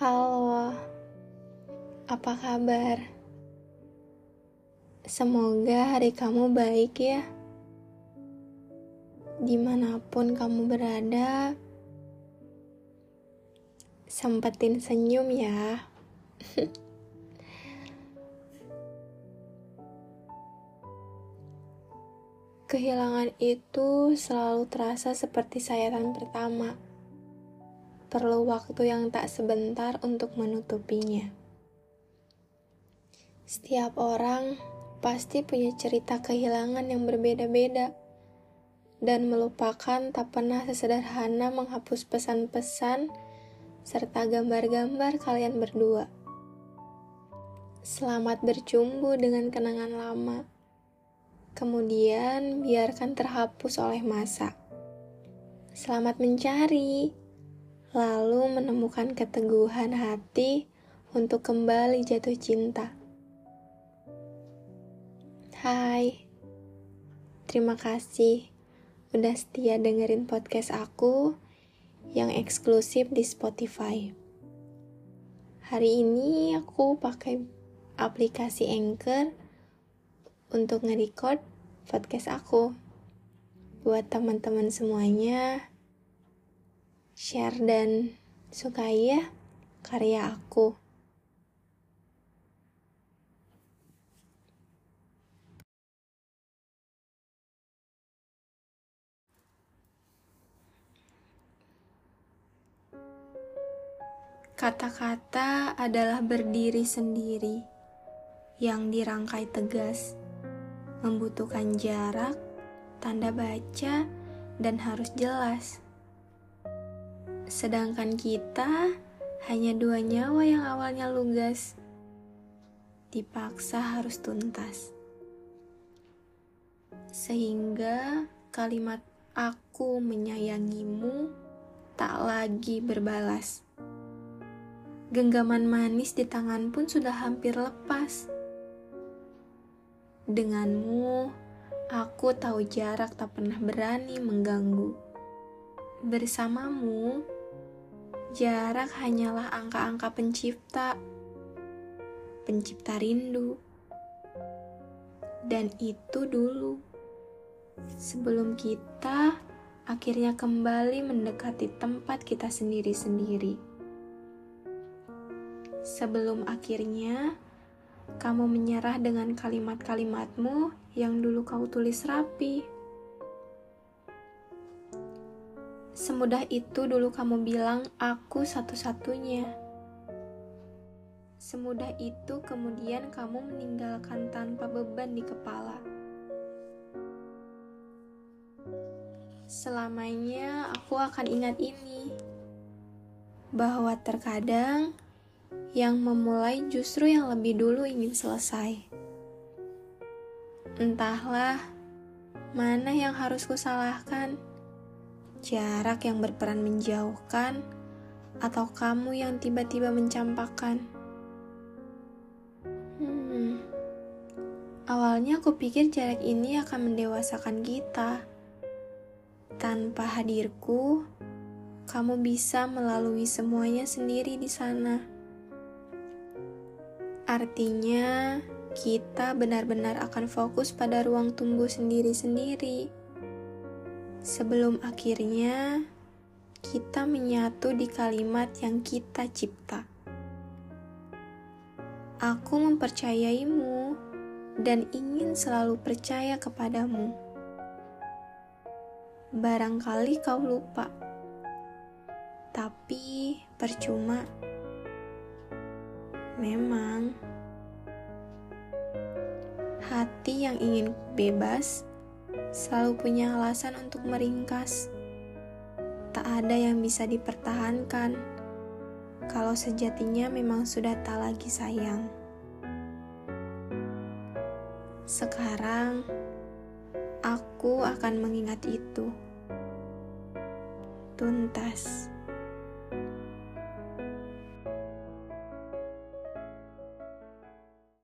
Halo, apa kabar? Semoga hari kamu baik ya. Di mana pun kamu berada, sempetin senyum ya. Kehilangan itu selalu terasa seperti sayatan pertama. Perlu waktu yang tak sebentar untuk menutupinya. Setiap orang pasti punya cerita kehilangan yang berbeda-beda, dan melupakan tak pernah sesederhana menghapus pesan-pesan serta gambar-gambar kalian berdua. Selamat bercumbu dengan kenangan lama kemudian biarkan terhapus oleh masa. Selamat mencari, lalu menemukan keteguhan hati untuk kembali jatuh cinta. Hai, terima kasih udah setia dengerin podcast aku yang eksklusif di Spotify. Hari ini aku pakai aplikasi Anchor untuk nge-record podcast aku. Buat teman-teman semuanya, share dan sukai ya karya aku. Kata-kata adalah berdiri sendiri yang dirangkai tegas membutuhkan jarak, tanda baca, dan harus jelas. Sedangkan kita hanya dua nyawa yang awalnya lugas, dipaksa harus tuntas. Sehingga kalimat aku menyayangimu tak lagi berbalas. Genggaman manis di tangan pun sudah hampir lepas Denganmu, aku tahu jarak tak pernah berani mengganggu. Bersamamu, jarak hanyalah angka-angka pencipta, pencipta rindu. Dan itu dulu, sebelum kita akhirnya kembali mendekati tempat kita sendiri-sendiri. Sebelum akhirnya kamu menyerah dengan kalimat-kalimatmu yang dulu kau tulis rapi. Semudah itu dulu kamu bilang aku satu-satunya. Semudah itu kemudian kamu meninggalkan tanpa beban di kepala. Selamanya aku akan ingat ini. Bahwa terkadang yang memulai justru yang lebih dulu ingin selesai. Entahlah, mana yang harus kusalahkan? Jarak yang berperan menjauhkan, atau kamu yang tiba-tiba mencampakkan? Hmm, awalnya aku pikir jarak ini akan mendewasakan kita. Tanpa hadirku, kamu bisa melalui semuanya sendiri di sana. Artinya, kita benar-benar akan fokus pada ruang tunggu sendiri-sendiri. Sebelum akhirnya kita menyatu di kalimat yang kita cipta. Aku mempercayaimu dan ingin selalu percaya kepadamu. Barangkali kau lupa, tapi percuma Memang, hati yang ingin bebas selalu punya alasan untuk meringkas. Tak ada yang bisa dipertahankan kalau sejatinya memang sudah tak lagi sayang. Sekarang, aku akan mengingat itu tuntas.